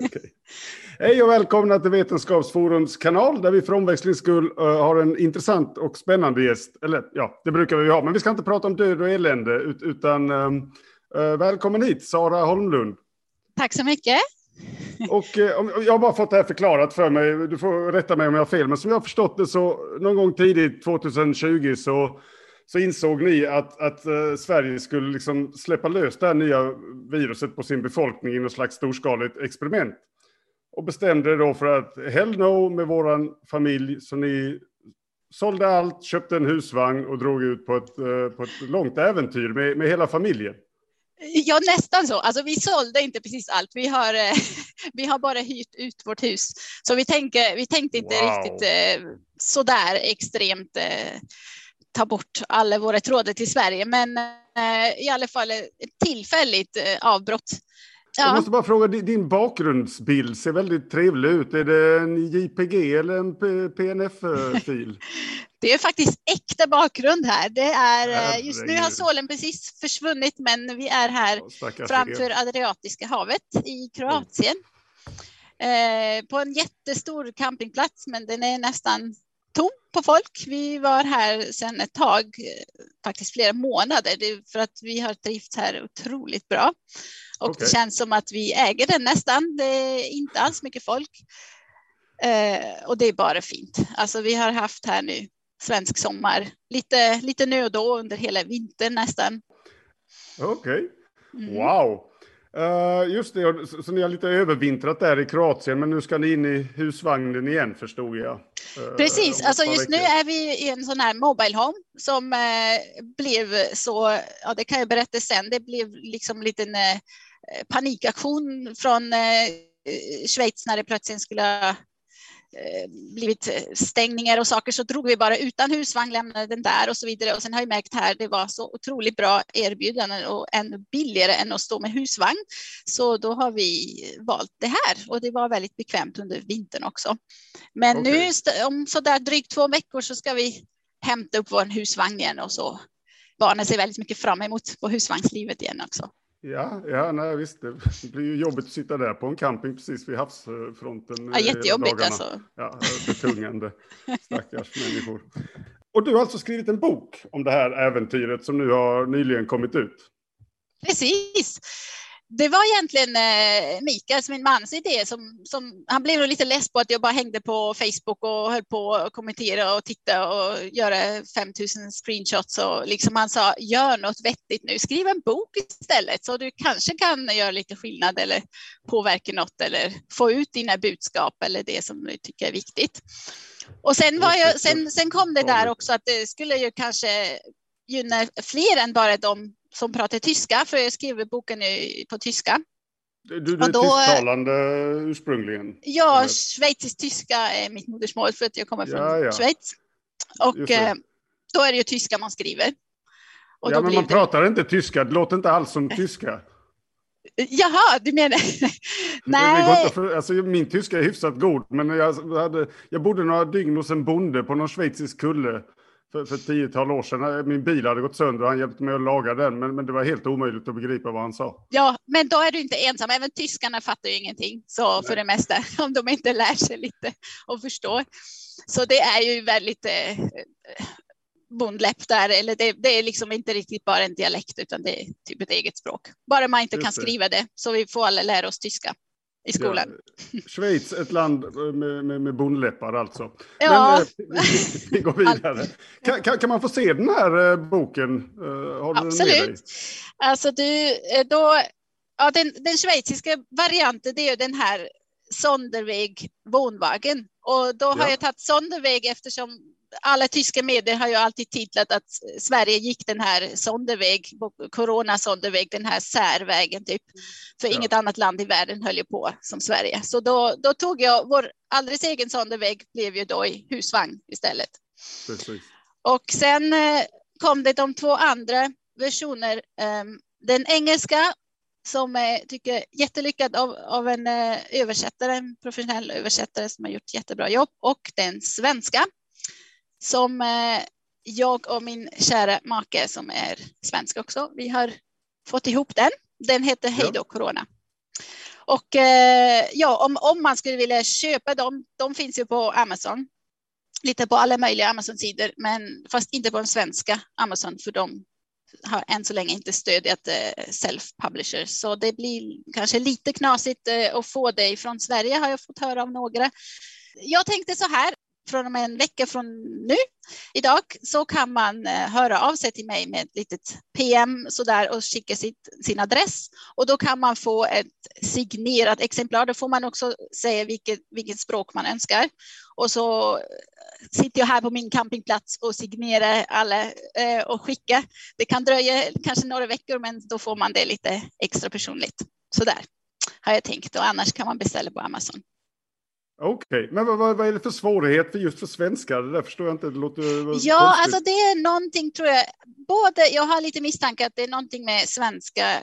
okay. Hej och välkomna till Vetenskapsforums kanal där vi för omväxlings skull uh, har en intressant och spännande gäst. Eller ja, det brukar vi ha, men vi ska inte prata om död och elände utan um, uh, välkommen hit Sara Holmlund. Tack så mycket. Och uh, jag har bara fått det här förklarat för mig, du får rätta mig om jag har fel, men som jag har förstått det så någon gång tidigt 2020 så så insåg ni att, att uh, Sverige skulle liksom släppa lös det här nya viruset på sin befolkning i något slags storskaligt experiment. Och bestämde då för att hell no med våran familj, så ni sålde allt, köpte en husvagn och drog ut på ett, uh, på ett långt äventyr med, med hela familjen. Ja, nästan så. Alltså, vi sålde inte precis allt. Vi har, eh, vi har bara hyrt ut vårt hus. Så vi, tänker, vi tänkte inte wow. riktigt eh, så där extremt eh, ta bort alla våra trådar till Sverige, men eh, i alla fall ett tillfälligt eh, avbrott. Ja. Jag måste bara fråga, din bakgrundsbild ser väldigt trevlig ut. Är det en JPG eller en PNF-fil? Det är faktiskt äkta bakgrund här. Det är, eh, just nu har solen precis försvunnit, men vi är här framför Adriatiska havet i Kroatien. Mm. på en jättestor campingplats, men den är nästan tom på folk. Vi var här sedan ett tag, faktiskt flera månader, för att vi har trivts här otroligt bra. Och okay. det känns som att vi äger den nästan. Det är inte alls mycket folk. Eh, och det är bara fint. Alltså vi har haft här nu svensk sommar, lite, lite nu och då under hela vintern nästan. Okej, okay. mm. wow. Uh, just det, så, så ni har lite övervintrat där i Kroatien, men nu ska ni in i husvagnen igen förstod jag. Uh, Precis, alltså just nu är vi i en sån här Mobile Home som uh, blev så, ja det kan jag berätta sen, det blev liksom en liten panikaktion från Schweiz när det plötsligt skulle Eh, blivit eh, stängningar och saker så drog vi bara utan husvagn, lämnade den där och så vidare. Och sen har jag märkt här, det var så otroligt bra erbjudanden och ännu billigare än att stå med husvagn. Så då har vi valt det här och det var väldigt bekvämt under vintern också. Men okay. nu om så där drygt två veckor så ska vi hämta upp vår husvagn igen och så barnen ser väldigt mycket fram emot på husvagnslivet igen också. Ja, ja nej, visst. Det blir ju jobbigt att sitta där på en camping precis vid havsfronten. Ja, jättejobbigt alltså. Ja, betungande. Stackars människor. Och du har alltså skrivit en bok om det här äventyret som nu har nyligen kommit ut. Precis det var egentligen eh, Mikaels, min mans idé. Som, som, han blev lite less på att jag bara hängde på Facebook och höll på att kommentera och titta och göra 5000 screenshots. Och liksom han sa, gör något vettigt nu. Skriv en bok istället så du kanske kan göra lite skillnad eller påverka något eller få ut dina budskap eller det som du tycker är viktigt. Och sen, var jag, sen, sen kom det där också att det skulle ju kanske gynna fler än bara de som pratar tyska, för jag skriver boken på tyska. Du, du är då, tysktalande ursprungligen? Ja, schweizisk tyska är mitt modersmål för att jag kommer från ja, ja. Schweiz. Och eh, då är det ju tyska man skriver. Och ja, men man det... pratar inte tyska, det låter inte alls som tyska. Jaha, du menar? Nej. För, alltså, min tyska är hyfsat god, men jag, hade, jag bodde några dygn hos en bonde på någon schweizisk kulle för, för tiotal år sedan. Min bil hade gått sönder och han hjälpte mig att laga den, men, men det var helt omöjligt att begripa vad han sa. Ja, men då är du inte ensam. Även tyskarna fattar ju ingenting, så för det mesta, om de inte lär sig lite och förstår. Så det är ju väldigt eh, bondläpp där, eller det, det, är liksom inte riktigt bara en dialekt, utan det är typ ett eget språk. Bara man inte kan skriva det, så vi får alla lära oss tyska i skolan. Ja, Schweiz, ett land med, med, med bondläppar alltså. Ja. Men, eh, vi, vi, går vidare. Kan, kan, kan, man få se den här eh, boken? Eh, har du Absolut. Den med dig? Alltså du, då, ja, den, den schweiziska varianten det är den här Sonderweg Wohnwagen. Och då har ja. jag tagit Sonderweg eftersom alla tyska medier har ju alltid titlat att Sverige gick den här sonderväg, corona sonderväg, den här särvägen typ. För ja. inget annat land i världen höll ju på som Sverige. Så då, då tog jag vår alldeles egen sonderväg blev ju då i husvagn istället. Precis. Och sen eh, kom det de två andra versioner. Ehm, den engelska som är, tycker jättelyckad av, av en eh, översättare, en professionell översättare som har gjort jättebra jobb och den svenska som eh, jag och min kära make som är svensk också, vi har fått ihop den. Den heter Hej då Corona. Och eh, ja, om, om man skulle vilja köpa dem, de finns ju på Amazon. Lite på alla möjliga Amazon-sidor, men fast inte på den svenska Amazon, för de har än så länge inte stödjat eh, self-publishers. Så det blir kanske lite knasigt att få det från Sverige har jag fått höra av några. Jag tänkte så här, från och med en vecka från nu, idag, så kan man eh, höra av sig till mig med ett litet PM så där och skicka sitt, sin adress. Och då kan man få ett signerat exemplar. Då får man också säga vilket, vilket språk man önskar. Och så eh, sitter jag här på min campingplats och signerar alla eh, och skickar. Det kan dröja kanske några veckor, men då får man det lite extra personligt. Så där har jag tänkt och annars kan man beställa på Amazon. Okej, okay. men vad, vad, är det för svårighet för just för svenskar? Det där förstår jag inte. Det låter ja, konstigt. alltså det är någonting tror jag. Både, jag har lite misstanke att det är någonting med svenska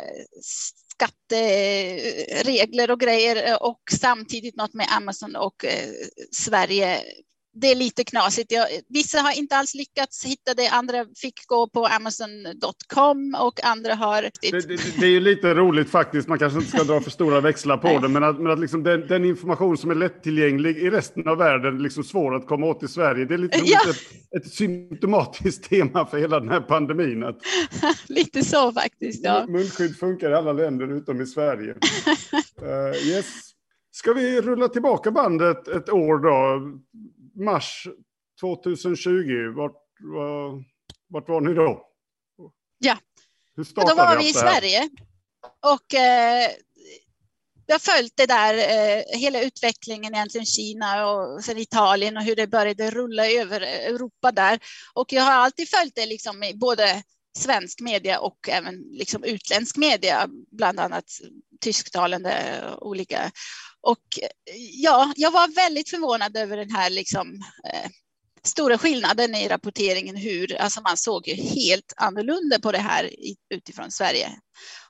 skatteregler och grejer och samtidigt något med Amazon och eh, Sverige det är lite knasigt. Jag, vissa har inte alls lyckats hitta det, andra fick gå på Amazon.com och andra har... Det, det, det, är ju lite roligt faktiskt, man kanske inte ska dra för stora växlar på det, men att, men att liksom den, den, information som är lättillgänglig i resten av världen är liksom svår att komma åt i Sverige. Det är lite ja. ett, ett symptomatiskt tema för hela den här pandemin. Att lite så faktiskt, ja. Munskydd funkar i alla länder utom i Sverige. uh, yes. Ska vi rulla tillbaka bandet ett år då? Mars 2020, vart, var, vart var ni då? Ja, då var vi i Sverige. Och eh, jag har följt det där, eh, hela utvecklingen egentligen Kina och sen Italien och hur det började rulla över Europa där. Och jag har alltid följt det liksom i både svensk media och även liksom utländsk media, bland annat tysktalande olika. Och eh, ja, jag var väldigt förvånad över den här liksom, eh, stora skillnaden i rapporteringen, hur alltså man såg ju helt annorlunda på det här utifrån Sverige.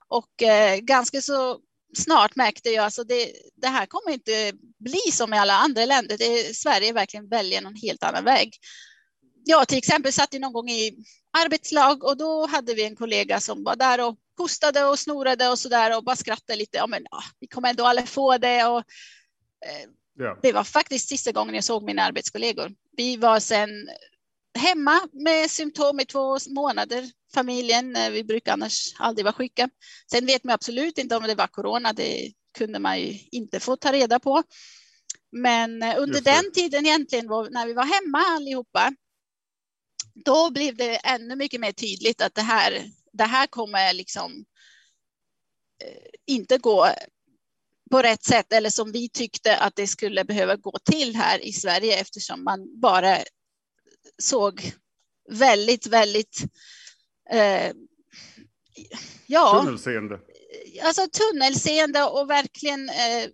Och eh, ganska så snart märkte jag alltså det, det här kommer inte bli som i alla andra länder. Det, Sverige verkligen väljer någon helt annan väg. Jag till exempel satt ju någon gång i arbetslag och då hade vi en kollega som var där och hostade och snorade och så där och bara skrattade lite. Ja, men ja, vi kommer ändå alla få det. Och, eh, ja. Det var faktiskt sista gången jag såg mina arbetskollegor. Vi var sen hemma med symptom i två månader, familjen. Eh, vi brukar annars aldrig vara sjuka. Sen vet man absolut inte om det var corona. Det kunde man ju inte få ta reda på. Men eh, under den tiden egentligen när vi var hemma allihopa, då blev det ännu mycket mer tydligt att det här det här kommer liksom eh, inte gå på rätt sätt eller som vi tyckte att det skulle behöva gå till här i Sverige eftersom man bara såg väldigt, väldigt eh, ja, tunnelseende. Alltså tunnelseende och verkligen eh,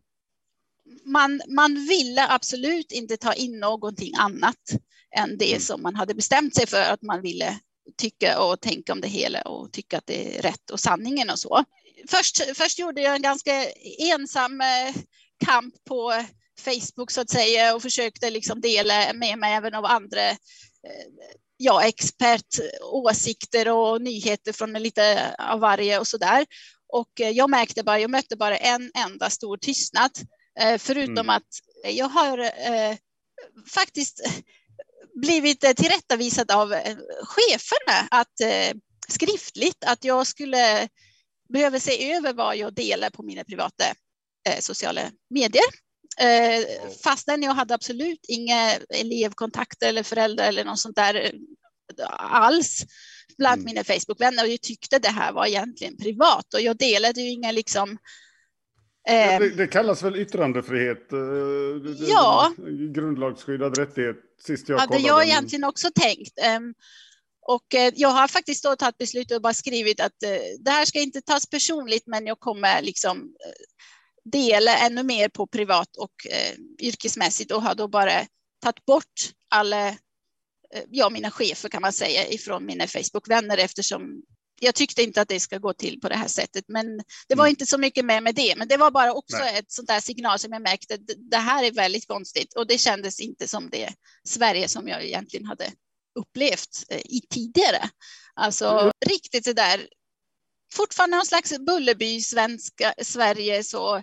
man, man ville absolut inte ta in någonting annat än det mm. som man hade bestämt sig för att man ville tycka och tänka om det hela och tycka att det är rätt och sanningen och så. Först, först gjorde jag en ganska ensam eh, kamp på Facebook så att säga och försökte liksom dela med mig även av andra eh, ja, expertåsikter och nyheter från lite av varje och så där. Och eh, jag märkte bara, jag mötte bara en enda stor tystnad, förutom mm. att jag har eh, faktiskt blivit eh, tillrättavisad av eh, cheferna att eh, skriftligt att jag skulle behöva se över vad jag delar på mina privata sociala medier. Fastän jag hade absolut inga elevkontakter eller föräldrar eller något sånt där alls bland mm. mina Facebookvänner och jag tyckte det här var egentligen privat och jag delade ju inga liksom det, det, kallas väl yttrandefrihet? Ja. Grundlagsskyddad rättighet sist jag hade kollade. jag egentligen också tänkt. Ehm, och eh, jag har faktiskt då tagit beslut och bara skrivit att eh, det här ska inte tas personligt, men jag kommer liksom eh, dela ännu mer på privat och yrkesmässigt och har då bara tagit bort alla, ja, mina chefer kan man säga ifrån mina Facebook-vänner eftersom jag tyckte inte att det ska gå till på det här sättet, men det var mm. inte så mycket med med det. Men det var bara också Nej. ett sånt där signal som jag märkte. Det här är väldigt konstigt och det kändes inte som det Sverige som jag egentligen hade upplevt eh, i tidigare. Alltså mm. riktigt det där fortfarande någon slags Bullerby, svenska, Sverige, så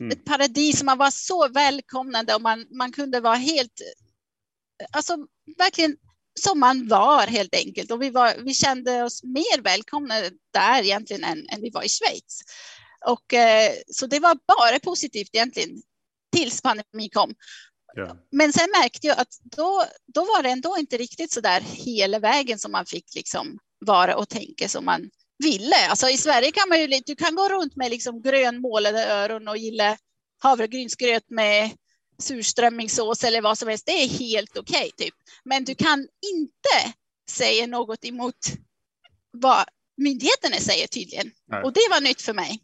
mm. ett paradis. Man var så välkomnande och man, man kunde vara helt, alltså verkligen som man var helt enkelt. Och vi, var, vi kände oss mer välkomna där egentligen än, än vi var i Schweiz. Och, eh, så det var bara positivt egentligen tills pandemin kom. Ja. Men sen märkte jag att då, då var det ändå inte riktigt så där hela vägen som man fick liksom vara och tänka som man ville. Alltså i Sverige kan man ju, du kan gå runt med liksom grönmålade öron och gilla havregrynsgröt med surströmmingssås eller vad som helst. Det är helt okej, okay, typ. Men du kan inte säga något emot vad myndigheterna säger tydligen. Nej. Och det var nytt för mig.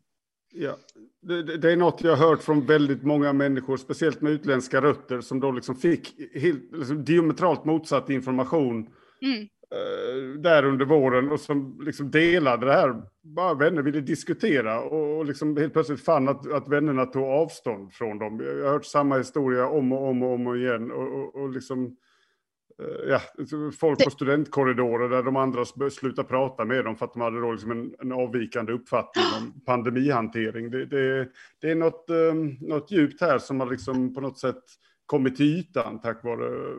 Ja, det, det, är något jag har hört från väldigt många människor, speciellt med utländska rötter, som då liksom fick helt, liksom diametralt motsatt information mm. Eh, där under våren och som liksom delade det här. Bara vänner ville diskutera och, liksom helt plötsligt fann att, att vännerna tog avstånd från dem. Jag har hört samma historia om och om och om igen och, och, och liksom Eh, ja, folk på studentkorridorer där de andra slutade prata med dem för att de hade då liksom en, en avvikande uppfattning om pandemihantering. Det, det, det är något, um, något djupt här som har liksom på något sätt kommit till ytan tack vare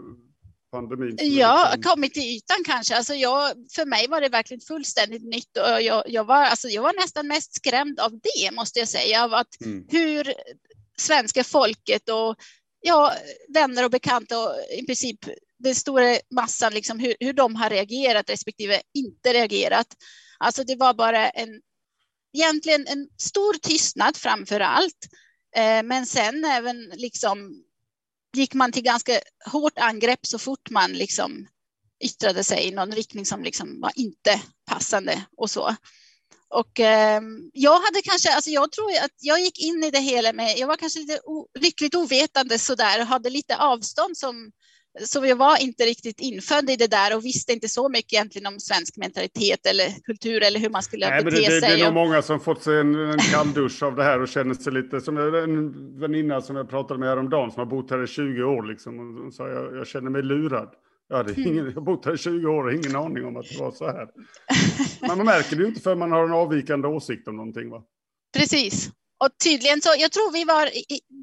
pandemin. Ja, liksom... kommit till ytan kanske. Alltså jag, för mig var det verkligen fullständigt nytt och jag, jag, var, alltså jag var nästan mest skrämd av det måste jag säga, av att mm. hur svenska folket och ja, vänner och bekanta och i princip den stora massan, liksom hur, hur de har reagerat respektive inte reagerat. Alltså det var bara en, egentligen en stor tystnad framför allt. Eh, men sen även liksom gick man till ganska hårt angrepp så fort man liksom yttrade sig i någon riktning som liksom var inte passande och så. Och eh, jag hade kanske, alltså jag tror att jag gick in i det hela med, jag var kanske lite o, lyckligt ovetande sådär och hade lite avstånd som så jag var inte riktigt infödd i det där och visste inte så mycket egentligen om svensk mentalitet eller kultur eller hur man skulle Nej, bete det, det, sig. Det är nog många som fått sig en, en kalldusch av det här och känner sig lite som en väninna som jag pratade med häromdagen som har bott här i 20 år liksom. Och sa jag, jag känner mig lurad. Jag, hade ingen, jag har bott här i 20 år och ingen aning om att det var så här. Men man märker det ju inte för man har en avvikande åsikt om någonting va? Precis. Och tydligen så, jag tror vi var,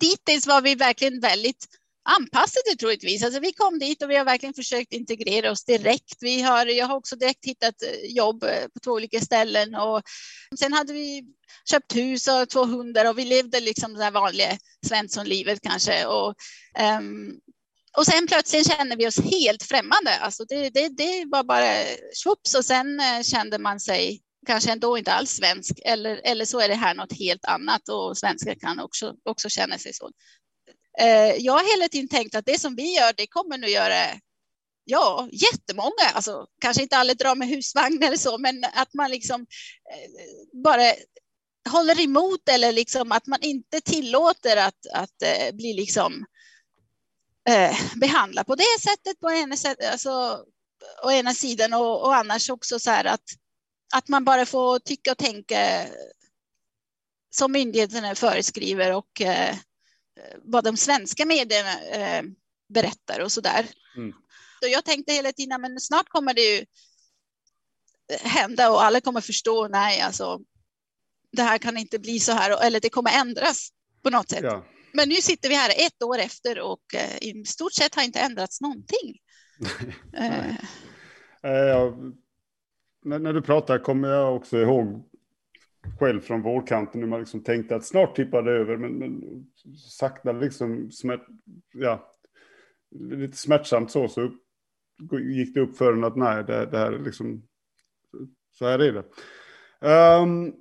dittills var vi verkligen väldigt anpassade troligtvis. Alltså vi kom dit och vi har verkligen försökt integrera oss direkt. Vi har, jag har också direkt hittat eh, jobb eh, på två olika ställen och sen hade vi köpt hus och två hundar och vi levde liksom det vanliga Svenssonlivet kanske. Och, um, och sen plötsligt kände vi oss helt främmande. Alltså det, det, det var bara svoops och sen eh, kände man sig kanske ändå inte alls svensk eller, eller så är det här något helt annat och svenskar kan också, också känna sig så. Eh, jag har hela tiden tänkt att det som vi gör, det kommer nog göra ja, jättemånga, alltså kanske inte alla drar med husvagn eller så, men att man liksom eh, bara håller emot eller liksom att man inte tillåter att, att eh, bli liksom eh, behandlad på det sättet på ena, alltså, å ena sidan och, och annars också så här att, att man bara får tycka och tänka som myndigheterna föreskriver och eh, vad de svenska medierna eh, berättar och så där. Mm. Så jag tänkte hela tiden, men snart kommer det ju hända och alla kommer förstå, nej, alltså det här kan inte bli så här, eller det kommer ändras på något sätt. Ja. Men nu sitter vi här ett år efter och eh, i stort sett har inte ändrats någonting. eh. Eh, när, när, du pratar kommer jag också ihåg själv från vårkanten när man liksom tänkte att snart tippar det över, men, men sakta liksom smärt, ja, lite smärtsamt så, så gick det upp för en att nej, det, det här är liksom, så här är det. Um,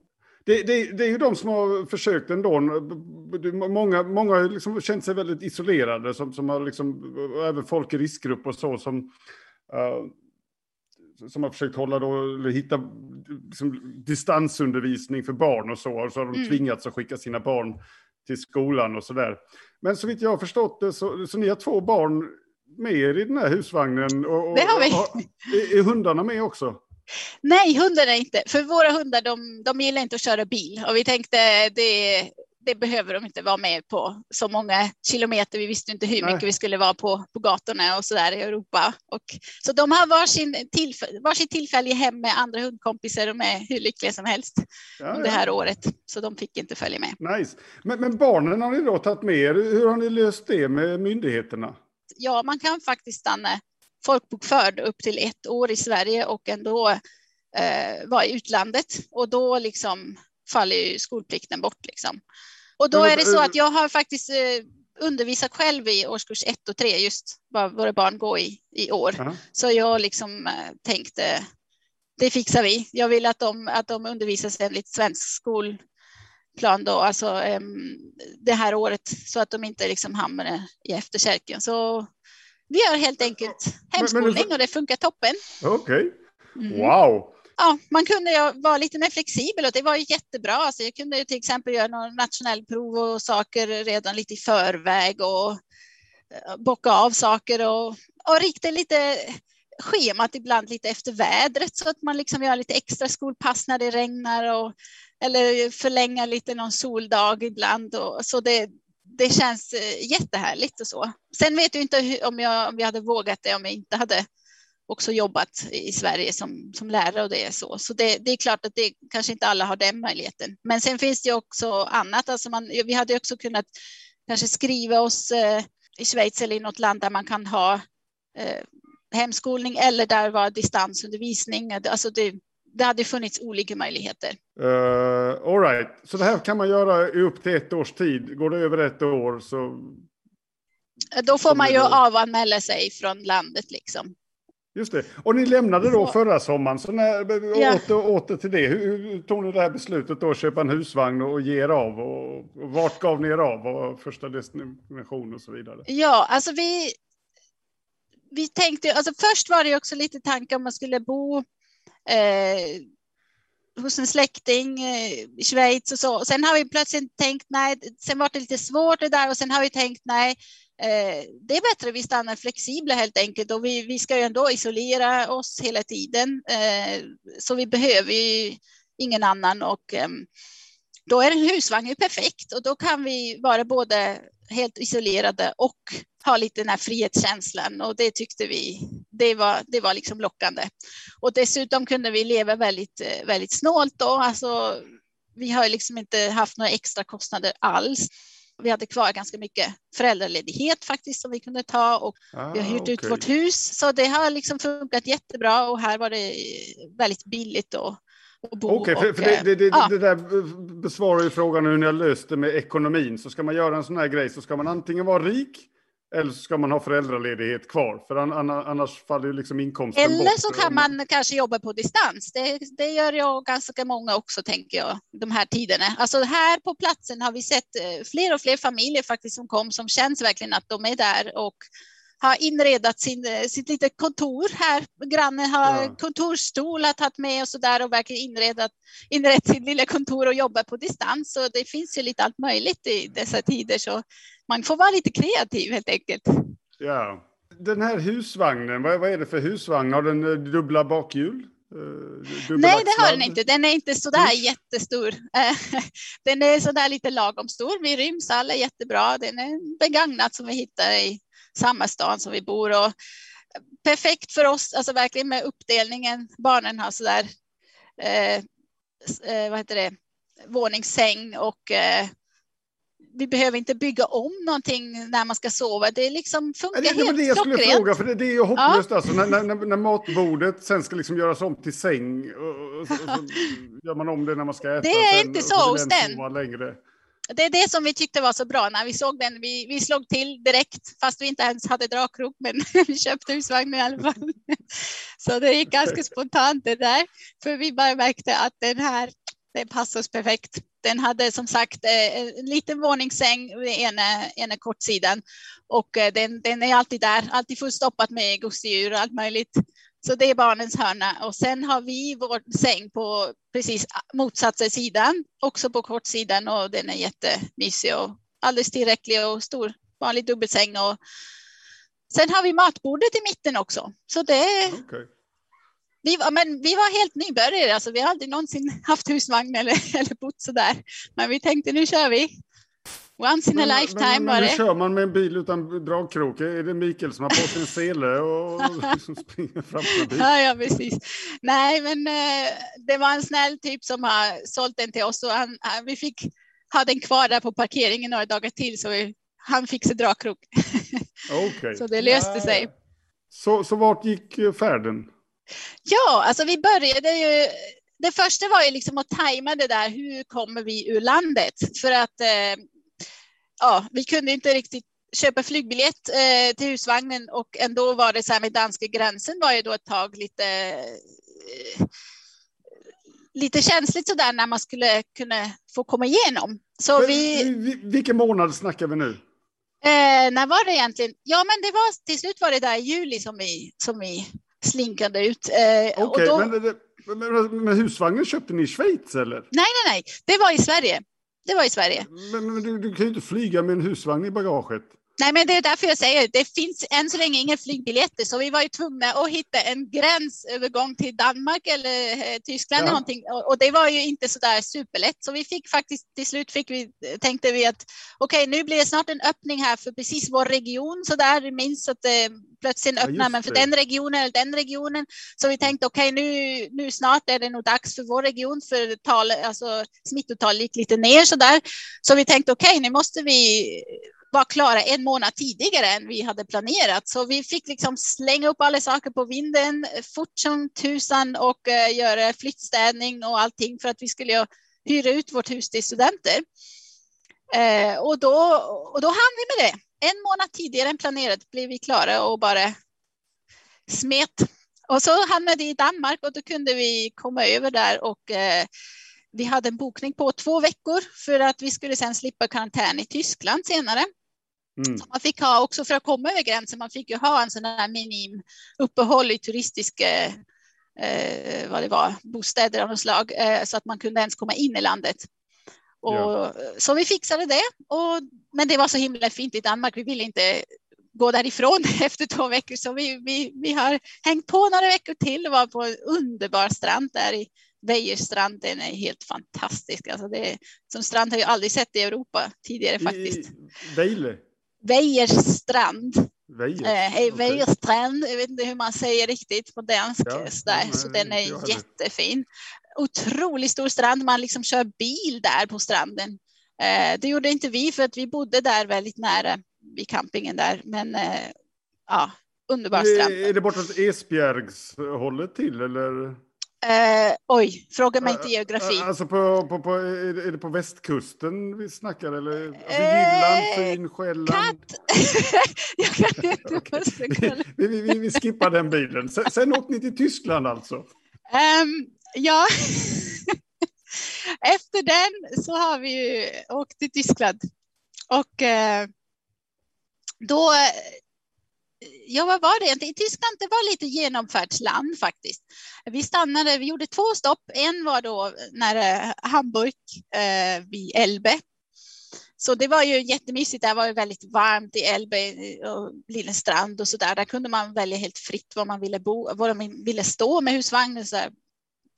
det, det, det, är ju de som har försökt ändå. Många, många har liksom känt sig väldigt isolerade, som, som har liksom, även folk i riskgrupp och så, som, uh, som har försökt hålla då, hitta liksom, distansundervisning för barn och så, och så har de mm. tvingats att skicka sina barn till skolan och så där. Men så vitt jag har förstått det så, så ni har två barn med er i den här husvagnen. Och, och, det har vi. Och, är hundarna med också? Nej, hundarna inte. För våra hundar de, de gillar inte att köra bil och vi tänkte det, det behöver de inte vara med på så många kilometer. Vi visste inte hur mycket vi skulle vara på, på gatorna och så där i Europa. Och, så de har varsin, tillf varsin tillfälle hem med andra hundkompisar och är hur lyckliga som helst ja, det här året. Så de fick inte följa med. Nice. Men, men barnen har ni då tagit med er. Hur har ni löst det med myndigheterna? Ja, man kan faktiskt stanna folkbokförd upp till ett år i Sverige och ändå eh, vara i utlandet. Och då liksom faller ju skolplikten bort. Liksom. Och då är det så att jag har faktiskt eh, undervisat själv i årskurs ett och tre, just vad våra barn går i i år. Uh -huh. Så jag liksom eh, tänkte, det fixar vi. Jag vill att de, att de undervisas enligt svensk skolplan då, alltså um, det här året, så att de inte liksom hamnar i efterkälken. Så vi gör helt enkelt hemskolning och det funkar toppen. Okej, okay. Mm. wow ja, man kunde vara lite mer flexibel och det var jättebra. Alltså jag kunde till exempel göra några nationellprov och saker redan lite i förväg och eh, bocka av saker och, och rikta lite schemat ibland lite efter vädret så att man liksom gör lite extra skolpass när det regnar och eller förlänga lite någon soldag ibland. Och, så det, det känns eh, jättehärligt och så. Sen vet du inte om jag, om jag hade vågat det om jag inte hade också jobbat i Sverige som, som lärare och det är så. Så det, det, är klart att det kanske inte alla har den möjligheten. Men sen finns det också annat. Alltså man, vi hade också kunnat kanske skriva oss eh, i Schweiz eller i något land där man kan ha eh, hemskolning eller där var distansundervisning. Alltså det, det hade funnits olika möjligheter. Uh, all right. Så det här kan man göra i upp till ett års tid. Går det över ett år så... Då får man ju avanmäla sig från landet liksom. Just det. Och ni lämnade då förra sommaren, så när, ja. åter, åter till det. Hur, hur, tog ni det här beslutet då, att köpa en husvagn och ge er av? Och, och vart gav ni er av? Och första destination och så vidare? Ja, alltså vi, vi tänkte, alltså först var det också lite tankar om man skulle bo eh, hos en släkting eh, i Schweiz och så. Sen har vi plötsligt tänkt nej, sen var det lite svårt det där och sen har vi tänkt nej, Eh, det är bättre att vi stannar flexibla helt enkelt och vi, vi ska ju ändå isolera oss hela tiden. Eh, så vi behöver ju ingen annan och ehm, då är en husvagn ju perfekt och då kan vi vara både helt isolerade och ha lite den här frihetskänslan och det tyckte vi, det var, det var liksom lockande. Och dessutom kunde vi leva väldigt, väldigt snålt då, alltså vi har liksom inte haft några extra kostnader alls. Vi hade kvar ganska mycket föräldraledighet faktiskt som vi kunde ta och ah, vi har hyrt okay. ut vårt hus. Så det har liksom funkat jättebra och här var det väldigt billigt att bo. Okej, okay, för, för det, det, det, ja. det, där besvarar ju frågan hur ni har löst det med ekonomin. Så ska man göra en sån här grej så ska man antingen vara rik eller så ska man ha föräldraledighet kvar, för annars faller ju liksom inkomsten Eller bort. så kan man kanske jobba på distans. Det, det gör jag ganska många också, tänker jag, de här tiderna. Alltså här på platsen har vi sett eh, fler och fler familjer faktiskt som kom, som känns verkligen att de är där och har inredat sin, eh, sitt litet kontor här. Grannen har ja. kontorsstol att ha med och så där och verkligen inredat, inrett sin lilla kontor och jobbar på distans. Så det finns ju lite allt möjligt i dessa tider. Så man får vara lite kreativ helt enkelt. Ja. Den här husvagnen, vad, vad är det för husvagn? Har den eh, dubbla bakhjul? Uh, Nej, det har den inte. Den är inte så där mm. jättestor. den är så där lite lagom stor. Vi ryms alla jättebra. Den är begagnat som vi hittar i samma stad som vi bor. Och perfekt för oss, alltså verkligen med uppdelningen. Barnen har så där, eh, eh, vad heter det, våningssäng och eh, vi behöver inte bygga om någonting när man ska sova. Det liksom funkar det, helt det, det jag skulle fråga, för det, det är ju hopplöst ja. alltså, när, när, när, matbordet sen ska liksom göras om till säng och, och, så, och så gör man om det när man ska äta. Det är sen, inte så hos den. Längre. Det är det som vi tyckte var så bra när vi såg den. Vi, vi slog till direkt, fast vi inte ens hade dragkrok, men vi köpte husvagn i alla fall. Så det gick ganska spontant det där, för vi bara märkte att den här, den passar oss perfekt. Den hade som sagt eh, en liten våningssäng vid ena, ena kortsidan och eh, den, den är alltid där, alltid fullstoppat med gosedjur och allt möjligt. Så det är barnens hörna och sen har vi vår säng på precis motsatta sidan, också på kortsidan och den är jättemysig och alldeles tillräcklig och stor, vanlig dubbelsäng och sen har vi matbordet i mitten också. Så det okay vi, var, men vi var helt nybörjare, alltså vi har aldrig någonsin haft husvagn eller, eller bott så där. Men vi tänkte nu kör vi. Once in a lifetime men, var det. det. kör man med en bil utan dragkrok? Är det Mikael som har på sig en sele och liksom springer framför bilen? Ja, ja, precis. Nej, men eh, det var en snäll typ som har sålt den till oss och han, han, vi fick ha den kvar där på parkeringen några dagar till så vi, han fick sig dragkrok. Okay. så det löste sig. Så, så vart gick eh, färden? Ja, alltså vi började ju. Det första var ju liksom att tajma det där. Hur kommer vi ur landet? För att eh, ja, vi kunde inte riktigt köpa flygbiljett eh, till husvagnen och ändå var det så här med danska gränsen var ju då ett tag lite eh, lite känsligt så där när man skulle kunna få komma igenom. Så vi, vi, vilken månad snackar vi nu? Eh, när var det egentligen? Ja, men det var till slut var det där i juli som vi som vi slinkade ut. Eh, okay, då... men, men, men, husvagnen köpte ni i Schweiz eller? Nej, nej, nej, det var i Sverige. Det var i Sverige. Men, men du, du, kan ju inte flyga med en husvagn i bagaget. Nej, men det är därför jag säger det finns än så länge inga flygbiljetter, så vi var ju tvungna att hitta en gränsövergång till Danmark eller eh, Tyskland ja. eller någonting. Och, och, det var ju inte så där superlätt, så vi fick faktiskt till slut fick vi tänkte vi att okej, okay, nu blir det snart en öppning här för precis vår region så där minst att det plötsligt öppnar ja, man för den regionen eller den regionen. Så vi tänkte okej, okay, nu, nu snart är det nog dags för vår region för tal, alltså smittotal gick lite ner så där. Så vi tänkte okej, okay, nu måste vi var klara en månad tidigare än vi hade planerat. Så vi fick liksom slänga upp alla saker på vinden fort som tusan och eh, göra flyttstädning och allting för att vi skulle hyra ut vårt hus till studenter. Eh, och, då, och då hann vi med det. En månad tidigare än planerat blev vi klara och bara smet. Och så hamnade vi i Danmark och då kunde vi komma över där och eh, vi hade en bokning på två veckor för att vi skulle sen slippa karantän i Tyskland senare. Mm. man fick ha också för att komma över gränsen, man fick ju ha en sån här minim uppehåll i turistiska eh, vad det var, bostäder av något slag eh, så att man kunde ens komma in i landet. Och, ja. Så vi fixade det. Och, men det var så himla fint i Danmark. Vi ville inte gå därifrån efter två veckor så vi, vi, vi har hängt på några veckor till och var på en underbar strand där i Vejerstrand. Den är helt fantastisk. Alltså det, som strand har jag aldrig sett i Europa tidigare faktiskt. Vejle? Vejerstrand. Vejer. Eh, Vejerstrand, jag vet inte hur man säger riktigt på dansk. Ja, där. så den är jättefin. Otroligt stor strand, man liksom kör bil där på stranden. Eh, det gjorde inte vi för att vi bodde där väldigt nära vid campingen där. Men eh, ja, underbar strand. Är det bortåt Esbjergshållet till eller? Eh, oj, fråga mig inte geografi. Alltså på, på, på, är det på västkusten vi snackar eller? Alltså Jylland, eh, Fyn, Själland? Katt. jag kan inte okay. vi, vi, vi, vi skippar den bilen. Sen, sen åkte ni till Tyskland alltså? Um, ja. Efter den så har vi ju åkt till Tyskland. Och eh, då ja, vad var det egentligen? Tyskland det var lite genomfärdsland faktiskt. Vi stannade, vi gjorde två stopp. En var då nära eh, Hamburg eh, vid Elbe. Så det var ju jättemysigt. Det var ju väldigt varmt i Elbe eh, och Lillestrand och så där. Där kunde man välja helt fritt var man ville bo, var man ville stå med husvagnen. Så där.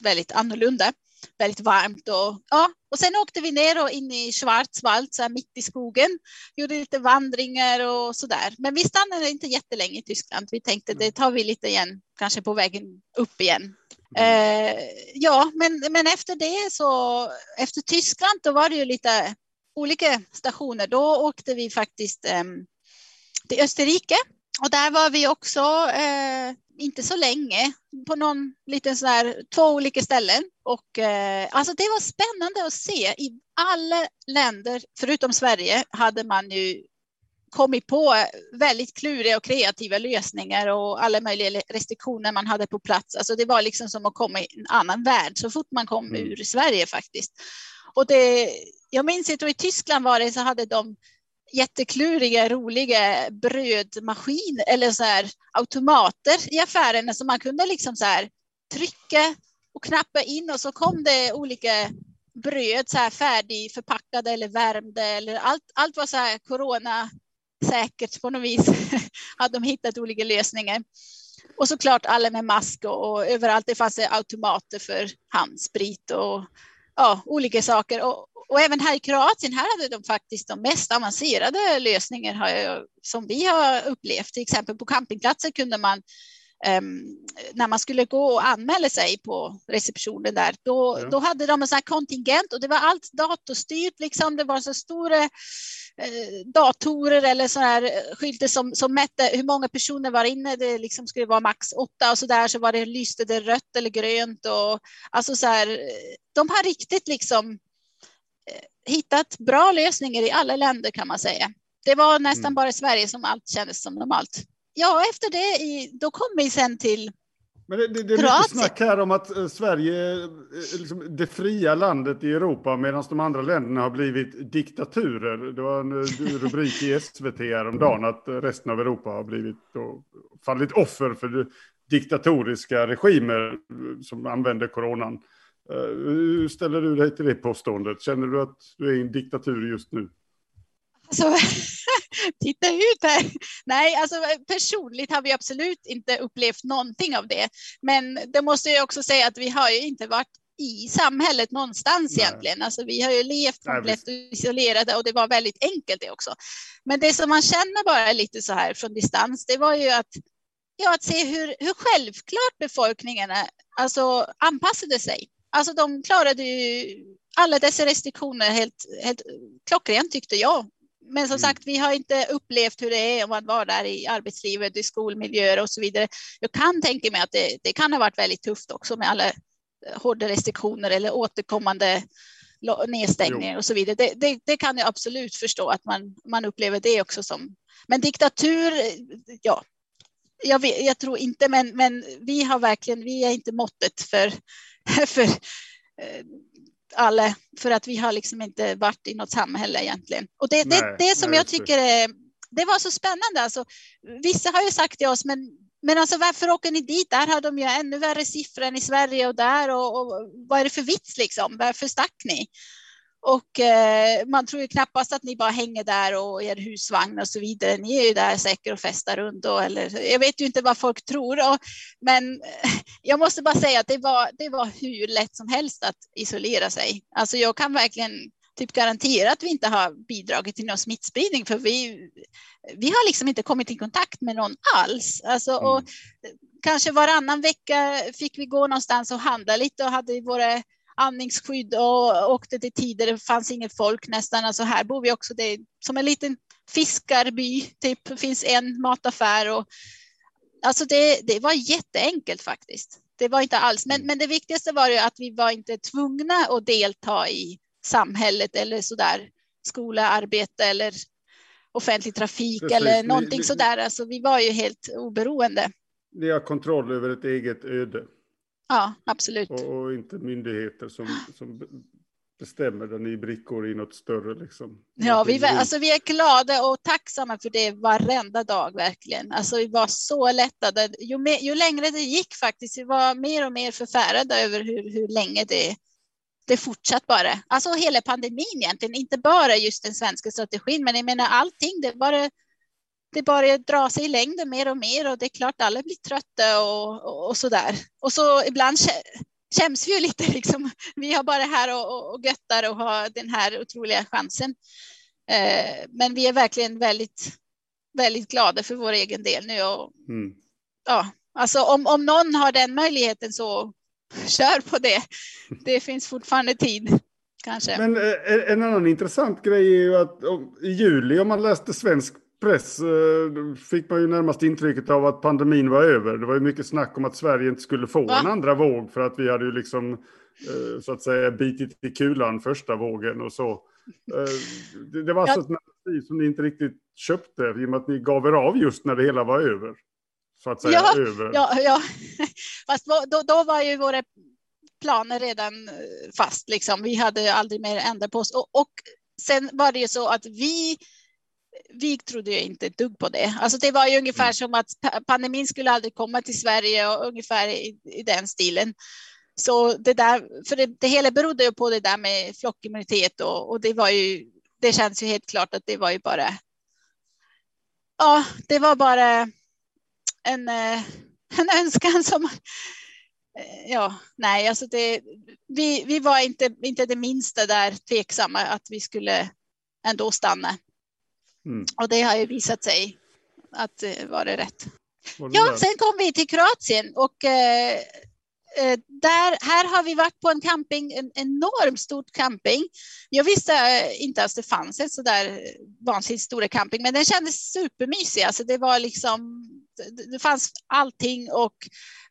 Väldigt annorlunda väldigt varmt och ja, och sen åkte vi ner och in i Schwarzwald, så här mitt i skogen, gjorde lite vandringar och så där. Men vi stannade inte jättelänge i Tyskland. Vi tänkte det tar vi lite igen, kanske på vägen upp igen. Mm. Eh, ja, men, men efter det så efter Tyskland, då var det ju lite olika stationer. Då åkte vi faktiskt eh, till Österrike och där var vi också eh, inte så länge på någon liten sån här, två olika ställen. Och eh, alltså det var spännande att se. I alla länder förutom Sverige hade man ju kommit på väldigt kluriga och kreativa lösningar och alla möjliga restriktioner man hade på plats. Alltså det var liksom som att komma i en annan värld så fort man kom mm. ur Sverige faktiskt. Och det, jag minns inte, i Tyskland var det så hade de jättekluriga, roliga brödmaskiner eller så här automater i affärerna som man kunde liksom så här trycka och knappa in och så kom det olika bröd så här färdigförpackade eller värmde eller allt. Allt var så här corona säkert på något vis. hade de hittat olika lösningar. Och såklart alla med mask och, och överallt det fanns det automater för handsprit och ja, olika saker. Och, och även här i Kroatien, här hade de faktiskt de mest avancerade lösningar har, som vi har upplevt. Till exempel på campingplatser kunde man Um, när man skulle gå och anmäla sig på receptionen där, då, ja. då hade de en sån här kontingent och det var allt datorstyrt. Liksom. Det var så stora eh, datorer eller så här skyltar som, som mätte hur många personer var inne. Det liksom skulle vara max åtta och så där så var det lyste det rött eller grönt och alltså så här. De har riktigt liksom eh, hittat bra lösningar i alla länder kan man säga. Det var nästan mm. bara Sverige som allt kändes som normalt ja, efter det i, då kom vi sen till men det, det, det är mycket snack här om att eh, Sverige är eh, liksom det fria landet i Europa medan de andra länderna har blivit diktaturer. Det var en eh, rubrik i SVT häromdagen att resten av Europa har blivit då, fallit offer för diktatoriska regimer som använder coronan. Hur ställer du dig till det påståendet? Känner du att du är i en diktatur just nu? Alltså, titta ut här. Nej, alltså personligt har vi absolut inte upplevt någonting av det. Men det måste jag också säga att vi har ju inte varit i samhället någonstans Nej. egentligen. Alltså, vi har ju levt komplett isolerade och det var väldigt enkelt det också. Men det som man känner bara lite så här från distans, det var ju att, ja, att se hur, hur självklart befolkningen alltså, anpassade sig. Alltså de klarade ju alla dessa restriktioner helt, helt klockrent tyckte jag men som mm. sagt, vi har inte upplevt hur det är om att vara där i arbetslivet, i skolmiljöer och så vidare. Jag kan tänka mig att det, det kan ha varit väldigt tufft också med alla hårda restriktioner eller återkommande nedstängningar och så vidare. Det, det, det, kan jag absolut förstå att man, man upplever det också som. Men diktatur, ja, jag, vet, jag tror inte, men, men vi har verkligen, vi är inte måttet för, för eh, alla, för att vi har liksom inte varit i något samhälle egentligen. Och det, nej, det, det som nej, jag tycker är, det var så spännande. Alltså, vissa har ju sagt till oss, men, men alltså, varför åker ni dit? Där har de ju ännu värre siffror än i Sverige och där. Och, och vad är det för vits liksom? Varför stack ni? Och eh, man tror ju knappast att ni bara hänger där och er husvagn och så vidare. Ni är ju där säkert och festar runt. Och, eller, jag vet ju inte vad folk tror. Och, men jag måste bara säga att det var, det var hur lätt som helst att isolera sig. Alltså jag kan verkligen typ garantera att vi inte har bidragit till någon smittspridning. För vi, vi har liksom inte kommit i kontakt med någon alls. Alltså, mm. och, kanske varannan vecka fick vi gå någonstans och handla lite och hade våra andningsskydd och åkte till tider det fanns inget folk nästan. Alltså här bor vi också, det är som en liten fiskarby, typ. det finns en mataffär och alltså det, det var jätteenkelt faktiskt. Det var inte alls, men, men det viktigaste var ju att vi var inte tvungna att delta i samhället eller så där skola, arbete eller offentlig trafik Precis. eller någonting vi, vi, sådär. Alltså vi var ju helt oberoende. Ni har kontroll över ett eget öde. Ja, absolut. Och, och, inte myndigheter som, som bestämmer den i brickor i något större. Liksom. Ja, vi, alltså, vi är glada och tacksamma för det varenda dag verkligen. Alltså, vi var så lättade. Ju, mer, ju längre det gick faktiskt, vi var mer och mer förfärade över hur, hur länge det, det fortsatt bara. Alltså hela pandemin egentligen, inte bara just den svenska strategin, men jag menar allting. Det bara det bara drar sig i längden mer och mer och det är klart alla blir trötta och, och, och så där. Och så ibland känns vi ju lite liksom, vi har bara här och, och göttar och har den här otroliga chansen. Eh, men vi är verkligen väldigt, väldigt glada för vår egen del nu. Och, mm. ja, alltså om, om någon har den möjligheten så kör på det. Det finns fortfarande tid. Kanske. Men eh, en annan intressant grej är ju att i juli, om man läste svensk press eh, fick man ju närmast intrycket av att pandemin var över. Det var ju mycket snack om att Sverige inte skulle få Va? en andra våg för att vi hade ju liksom eh, så att säga bitit i kulan första vågen och så. Eh, det var alltså ett narrativ som ni inte riktigt köpte i och med att ni gav er av just när det hela var över. Så att säga ja, över. Ja, ja. fast då, då var ju våra planer redan fast liksom. Vi hade aldrig mer ändrat på oss och, och sen var det ju så att vi vi trodde ju inte ett dugg på det. Alltså det var ju ungefär mm. som att pandemin skulle aldrig komma till Sverige och ungefär i, i den stilen. Så det där, för det, det hela berodde ju på det där med flockimmunitet och, och det var ju, det känns ju helt klart att det var ju bara, ja, det var bara en, eh, en önskan som ja, nej, alltså det, vi, vi var inte, inte det minsta där tveksamma att vi skulle ändå stanna. Mm. Och det har ju visat sig att det var det rätt. Var ja, där? sen kom vi till Kroatien och eh, Eh, där, här har vi varit på en camping, en enormt stort camping. Jag visste eh, inte ens det fanns en så där vansinnigt stor camping, men den kändes supermysig. Alltså det var liksom, det fanns allting och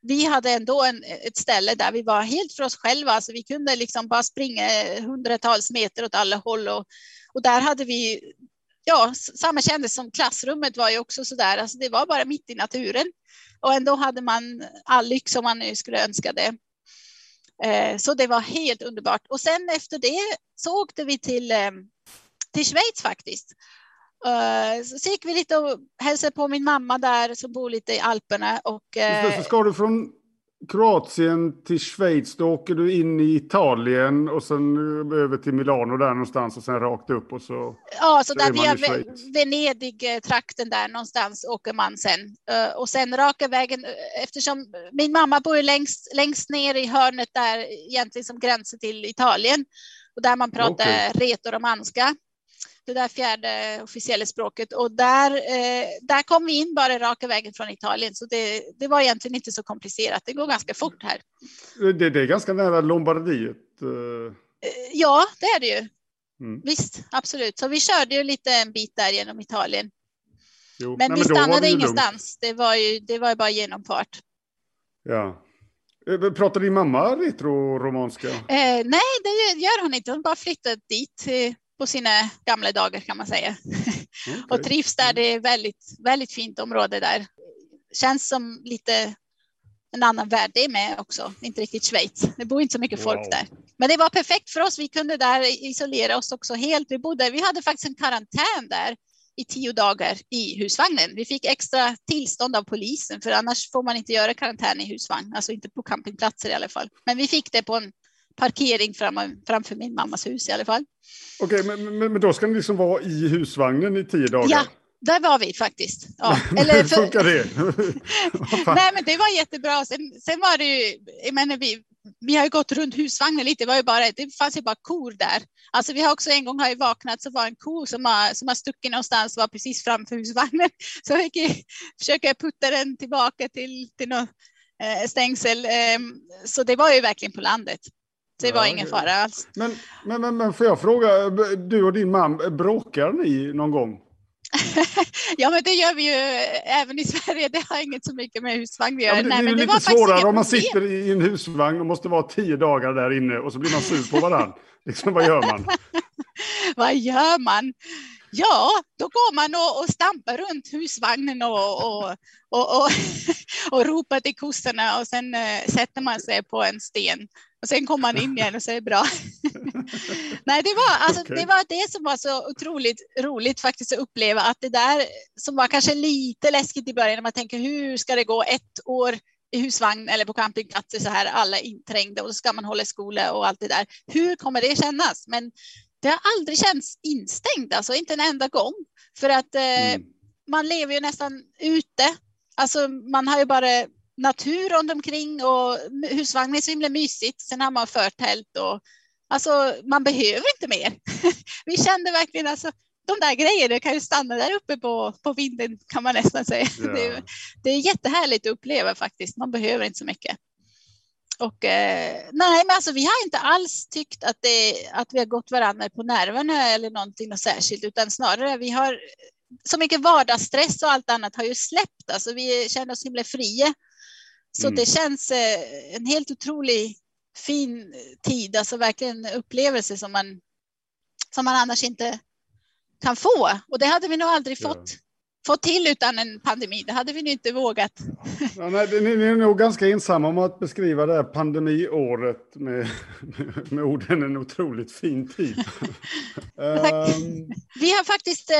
vi hade ändå en, ett ställe där vi var helt för oss själva. Alltså vi kunde liksom bara springa hundratals meter åt alla håll och, och där hade vi ja, samma kändes som klassrummet var ju också så där. Alltså det var bara mitt i naturen och ändå hade man all lyx som man nu skulle önska det. Eh, så det var helt underbart. Och sen efter det så åkte vi till, eh, till Schweiz faktiskt. Eh, så gick vi lite och hälsade på min mamma där som bor lite i Alperna. Och, så ska du från Kroatien till Schweiz, då åker du in i Italien och sen över till Milano där någonstans och sen rakt upp och så. Ja, så, där via Venedig-trakten där någonstans åker man sen eh, och sen raka vägen eh, eftersom min mamma bor längst, längst ner i hörnet där egentligen som gränser till Italien och där man pratar okay. retoromanska det där fjärde officiella språket och där, eh, där kom vi in bara raka vägen från Italien. Så det, det var egentligen inte så komplicerat. Det går ganska fort här. Det, det är ganska nära Lombardiet. Eh. eh ja, det är det ju. Mm. Visst, absolut. Så vi körde ju lite en bit där genom Italien. Jo. Men Nej, vi men stannade ingenstans. Det var, ju, det var ju bara genomfart. Ja. Eh, pratar din mamma retroromanska? Eh, nej, det gör hon inte. Hon bara flyttat dit på sina gamla dagar kan man säga. Okay. och trivs där. Det är väldigt, väldigt fint område där. Känns som lite en annan värld det är med också. Inte riktigt Schweiz. Det bor inte så mycket wow. folk där. Men det var perfekt för oss. Vi kunde där isolera oss också helt. Vi bodde, vi hade faktiskt en karantän där i tio dagar i husvagnen. Vi fick extra tillstånd av polisen för annars får man inte göra karantän i husvagn, alltså inte på campingplatser i alla fall. Men vi fick det på en parkering fram, framför min mammas hus i alla fall. Okej, okay, men, men, men, då ska ni liksom vara i husvagnen i tio dagar? Ja, där var vi faktiskt. Ja. Eller Hur funkar det? Nej, men det var jättebra. Sen, sen var det ju, jag menar, vi, vi har ju gått runt husvagnen lite. Det, var ju bara, det fanns ju bara kor där. Alltså, vi har också en gång har jag vaknat så var en ko som har, som har stuckit någonstans var precis framför husvagnen. Så jag fick försöka putta den tillbaka till, till något eh, stängsel. Eh, så det var ju verkligen på landet. Det var ja, ingen fara alls. Men, men, men, men får jag fråga, du och din man, bråkar ni någon gång? ja, men det gör vi ju även i Sverige. Det har inget så mycket med husvagn att göra. Ja, det, Nej, men det, är lite svårare om man sitter i en husvagn och måste vara tio dagar där inne och så blir man sur på varandra. liksom, vad gör man? vad gör man? Ja, då går man och, och stampar runt husvagnen och, och, och, och, och ropar till kossorna och sen äh, sätter man sig på en sten och sen kom man in igen och så är det bra. Nej, det var, alltså, okay. det var det som var så otroligt roligt faktiskt att uppleva att det där som var kanske lite läskigt i början när man tänker hur ska det gå ett år i husvagn eller på campingplatser så här alla inträngda och så ska man hålla skola och allt det där. Hur kommer det kännas? Men det har aldrig känts instängd, alltså inte en enda gång för att eh, mm. man lever ju nästan ute. Alltså man har ju bara natur runt omkring och husvagnen är så himla mysigt. Sen har man förtält och alltså man behöver inte mer. Vi kände verkligen alltså de där grejerna kan ju stanna där uppe på, på vinden kan man nästan säga. Ja. Det, är, det är jättehärligt att uppleva faktiskt. Man behöver inte så mycket. Och eh, nej, men alltså vi har inte alls tyckt att, det, att vi har gått varandra på nerverna eller någonting något särskilt, utan snarare vi har så mycket vardagsstress och allt annat har ju släppt. Alltså vi känner oss himla fria så mm. det känns eh, en helt otrolig fin tid, alltså verkligen upplevelse som man, som man annars inte kan få. Och det hade vi nog aldrig ja. fått, fått till utan en pandemi. Det hade vi inte vågat. Ja, nej, ni, ni är nog ganska ensamma om att beskriva det här pandemiåret med, med, med orden en otroligt fin tid. um... Vi har faktiskt eh,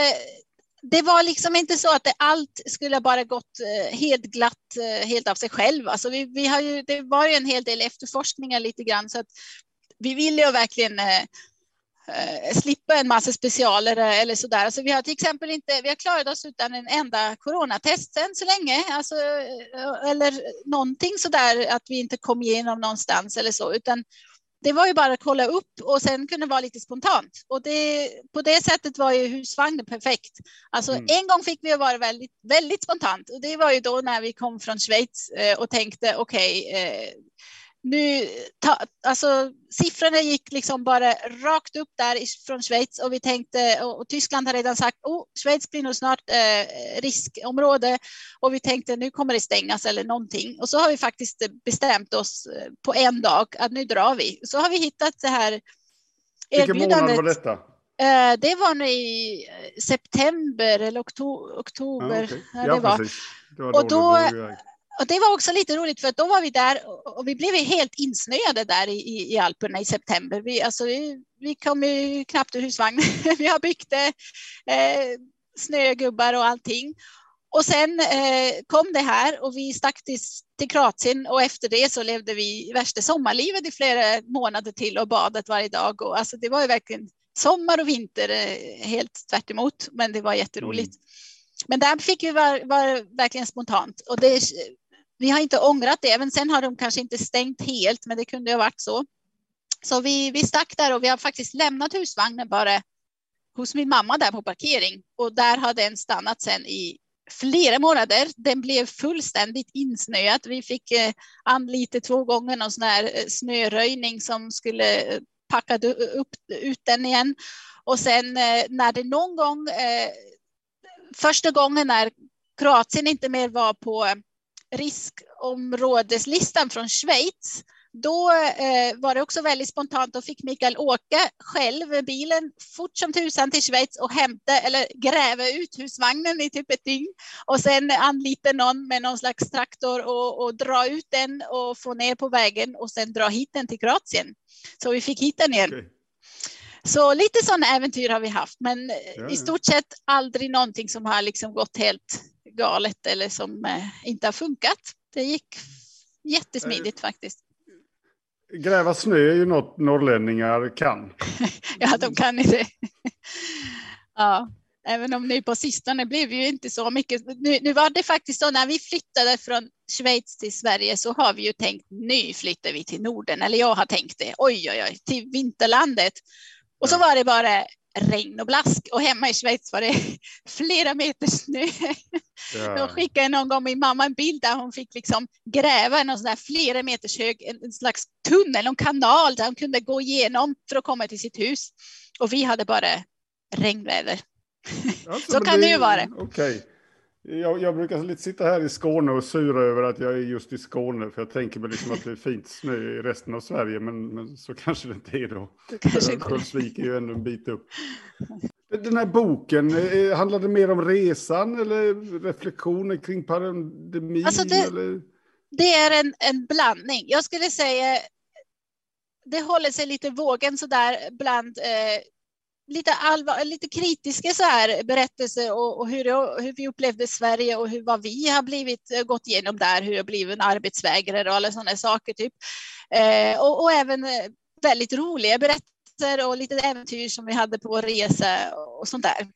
det var liksom inte så att det allt skulle bara gått eh, helt glatt, eh, helt av sig själv. Alltså vi, vi har ju, det var ju en hel del efterforskningar lite grann så att vi ville ju verkligen eh, eh, slippa en massa specialer eller så där. Alltså vi har till exempel inte, vi har klarat oss utan en enda coronatest än så länge, alltså, eh, eller någonting så där att vi inte kom igenom någonstans eller så, utan det var ju bara att kolla upp och sen kunde vara lite spontant. Och det, på det sättet var ju husvagnen perfekt. Alltså mm. en gång fick vi vara väldigt, väldigt spontant och det var ju då när vi kom från Schweiz eh, och tänkte okej, okay, eh, nu, ta, alltså siffrorna gick liksom bara rakt upp där från Schweiz och vi tänkte och, och Tyskland har redan sagt oh, Schweiz blir nog snart eh, riskområde och vi tänkte nu kommer det stängas eller någonting och så har vi faktiskt bestämt oss eh, på en dag att nu drar vi. Så har vi hittat det här erbjudandet. Vilken månad var detta? Eh, det var nu i eh, september eller oktober. oktober okay. ja, det var. Det var och då, och det var också lite roligt för då var vi där och vi blev helt insnöade där i, i, Alperna i september. Vi, alltså, vi, vi kom ju knappt ur husvagnen. vi har byggt eh, snögubbar och allting. Och sen eh, kom det här och vi stack till, till Kroatien och efter det så levde vi värsta sommarlivet i flera månader till och badet varje dag. Och alltså, det var ju verkligen sommar och vinter eh, helt tvärt emot, men det var jätteroligt. Mm. Men där fick vi vara, vara verkligen spontant och det vi har inte ångrat det, men sen har de kanske inte stängt helt, men det kunde ha varit så. Så vi, vi stack där och vi har faktiskt lämnat husvagnen bara hos min mamma där på parkering och där har den stannat sen i flera månader. Den blev fullständigt insnöad. Vi fick eh, anlita två gånger någon sån här eh, snöröjning som skulle eh, packa upp ut den igen. Och sen när det någon gång, första gången när Kroatien inte mer var på riskområdeslistan från Schweiz, då eh, var det också väldigt spontant. Då fick Mikael åka själv bilen fort som tusan till Schweiz och hämta eller gräva ut husvagnen i typ ett dygn och sen anlita någon med någon slags traktor och, och dra ut den och få ner på vägen och sen dra hit den till Kroatien. Så vi fick hit den igen. Okay. Så lite sådana äventyr har vi haft, men ja, ja. i stort sett aldrig någonting som har liksom gått helt galet eller som eh, inte har funkat. Det gick jättesmidigt eh, faktiskt. Gräva snö är ju något norrlänningar kan. ja, de kan ju det. ja, även om nu på sistone blev ju inte så mycket. Nu, nu, var det faktiskt så när vi flyttade från Schweiz till Sverige så har vi ju tänkt nu flyttar vi till Norden, eller jag har tänkt det. Oj, oj, oj, till vinterlandet. Och så var det bara regn och blask och hemma i Schweiz var det flera meter snö. Ja. Då skickade någon gång min mamma en bild där hon fick liksom gräva en sån där flera meters hög, en slags tunnel, en kanal där hon kunde gå igenom för att komma till sitt hus. Och vi hade bara regnväder. Alltså, Så kan det ju vara. Okej. Okay. Jag, jag, brukar lite sitta här i Skåne och sura över att jag är just i Skåne. För jag tänker mig liksom att det är fint snö i resten av Sverige. Men, men så kanske det inte är då. Sköldsvik är ju ändå en bit upp. Den här boken, eh, handlar det mer om resan eller reflektioner kring pandemin? Alltså det, eller? det är en, en blandning. Jag skulle säga det håller sig lite vågen så där bland eh, lite, allvar, lite kritiska så här berättelser och, och hur, hur, vi upplevde Sverige och hur, vad vi har blivit, eh, gått igenom där, hur jag blivit en arbetsvägrare och alla sådana saker. Typ. Eh, och, och, även eh, väldigt roliga berättelser och lite äventyr som vi hade på vår resa och sånt där.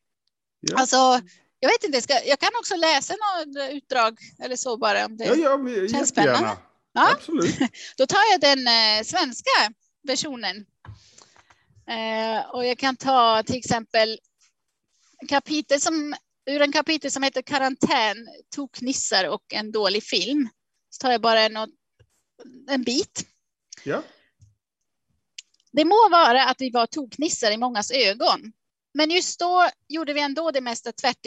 Ja. Alltså, jag vet inte, ska, jag kan också läsa något utdrag eller så bara om det ja, ja, känns spännande. Ja? Absolut. Då tar jag den eh, svenska versionen. Eh, och jag kan ta till exempel kapitel som, ur en kapitel som heter Karantän, toknissar och en dålig film. Så tar jag bara något, en bit. Ja. Det må vara att vi var toknissar i mångas ögon. Men just då gjorde vi ändå det mesta tvärt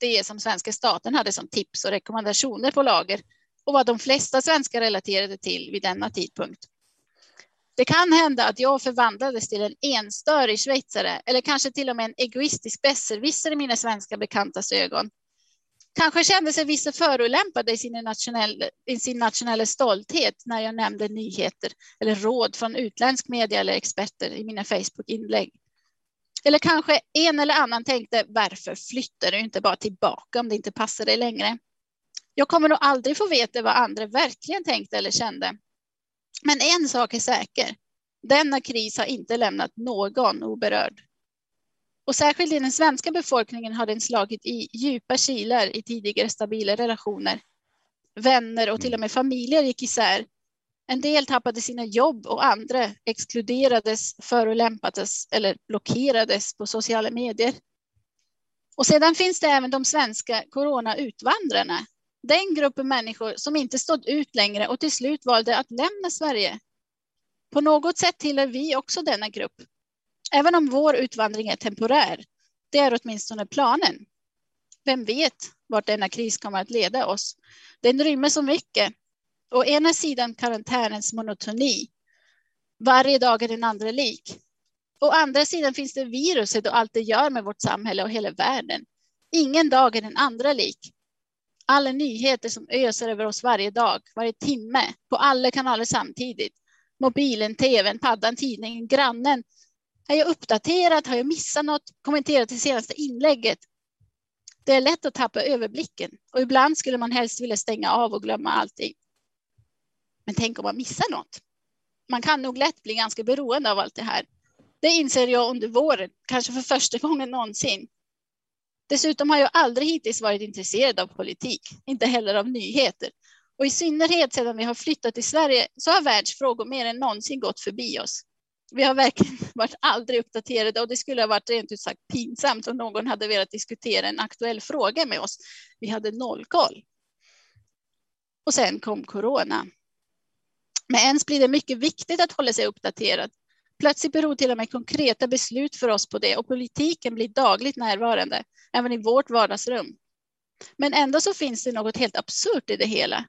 det som svenska staten hade som tips och rekommendationer på lager och vad de flesta svenskar relaterade till vid denna tidpunkt. Det kan hända att jag förvandlades till en enstörig schweizare eller kanske till och med en egoistisk besserwisser i mina svenska bekantas ögon. Kanske kände sig vissa förolämpade i sin, nationell, i sin nationella stolthet när jag nämnde nyheter eller råd från utländsk media eller experter i mina Facebook-inlägg. Eller kanske en eller annan tänkte varför flyttar du inte bara tillbaka om det inte passar dig längre? Jag kommer nog aldrig få veta vad andra verkligen tänkte eller kände. Men en sak är säker. Denna kris har inte lämnat någon oberörd. Och särskilt i den svenska befolkningen har den slagit i djupa kilar i tidigare stabila relationer. Vänner och till och med familjer gick isär. En del tappade sina jobb och andra exkluderades, förolämpades eller blockerades på sociala medier. Och sedan finns det även de svenska coronauutvandrarna. Den gruppen människor som inte stått ut längre och till slut valde att lämna Sverige. På något sätt tillhör vi också denna grupp. Även om vår utvandring är temporär. Det är åtminstone planen. Vem vet vart denna kris kommer att leda oss? Den rymmer så mycket. Å ena sidan karantänens monotoni. Varje dag är den andra lik. Å andra sidan finns det viruset och allt det gör med vårt samhälle och hela världen. Ingen dag är den andra lik. Alla nyheter som öser över oss varje dag, varje timme, på alla kanaler samtidigt. Mobilen, tvn, paddan, tidningen, grannen. Är jag uppdaterad? Har jag missat något? Kommenterat det senaste inlägget? Det är lätt att tappa överblicken och ibland skulle man helst vilja stänga av och glömma allting. Men tänk om man missar något? Man kan nog lätt bli ganska beroende av allt det här. Det inser jag under våren, kanske för första gången någonsin. Dessutom har jag aldrig hittills varit intresserad av politik, inte heller av nyheter. Och i synnerhet sedan vi har flyttat till Sverige så har världsfrågor mer än någonsin gått förbi oss. Vi har verkligen varit aldrig uppdaterade och det skulle ha varit rent ut sagt pinsamt om någon hade velat diskutera en aktuell fråga med oss. Vi hade noll koll. Och sen kom corona. Med ens blir det mycket viktigt att hålla sig uppdaterad. Plötsligt beror till och med konkreta beslut för oss på det och politiken blir dagligt närvarande, även i vårt vardagsrum. Men ändå så finns det något helt absurt i det hela.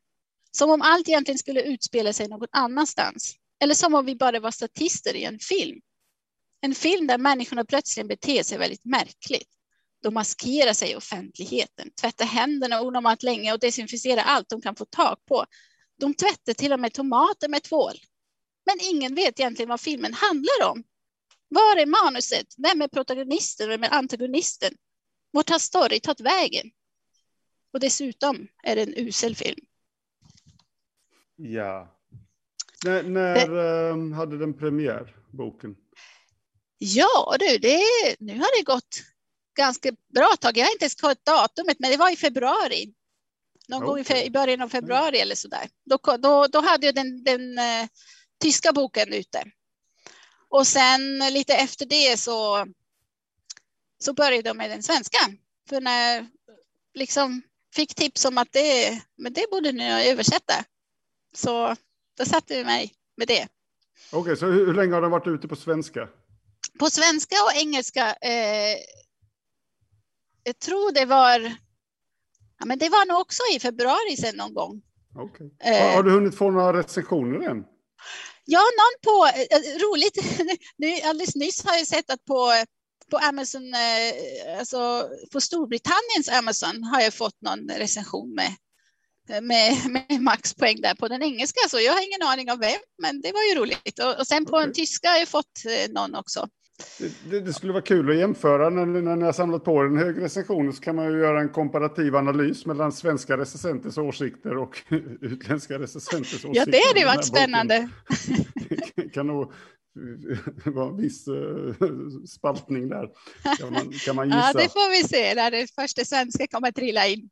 Som om allt egentligen skulle utspela sig någon annanstans. Eller som om vi bara var statister i en film. En film där människorna plötsligt beter sig väldigt märkligt. De maskerar sig i offentligheten, tvättar händerna onormalt länge och desinficerar allt de kan få tag på. De tvättar till och med tomater med tvål. Men ingen vet egentligen vad filmen handlar om. Var är manuset? Vem är protagonisten? Vem är antagonisten? Vart har story tagit vägen? Och dessutom är det en usel film. Ja. När, när det... Ehm, hade den premiär, boken? Ja du, det, nu har det gått ganska bra tag. Jag har inte ens kollat datumet, men det var i februari. Någon okay. gång i, början av februari eller så där. Då, då, då hade jag den, den uh, tyska boken ute. Och sen lite efter det så, så började jag med den svenska. För när jag liksom fick tips om att det, men det borde ni översätta. Så då satte vi mig med det. Okej, okay, så hur, hur, länge har den varit ute på svenska? På svenska och engelska. Eh, jag tror det var. Ja, men det var nog också i februari sen någon gång. Okay. Eh, har du hunnit få några recensioner än? Ja, någon på, eh, roligt, nu, alldeles nyss har jag sett att på, på Amazon, eh, alltså på Storbritanniens Amazon har jag fått någon recension med, med, med maxpoäng där på den engelska, så jag har ingen aning om vem, men det var ju roligt. Och, och sen på okay. en tyska har jag fått eh, någon också. Det, det, skulle vara kul att jämföra när, när ni har samlat på er en hög recension så kan man ju göra en komparativ analys mellan svenska recensenters åsikter och utländska recensenters åsikter. Ja, det hade varit spännande. det kan nog vara en viss uh, spaltning där. Kan man, kan man gissa. Ja, det får vi se när det första svenska kommer att trilla in.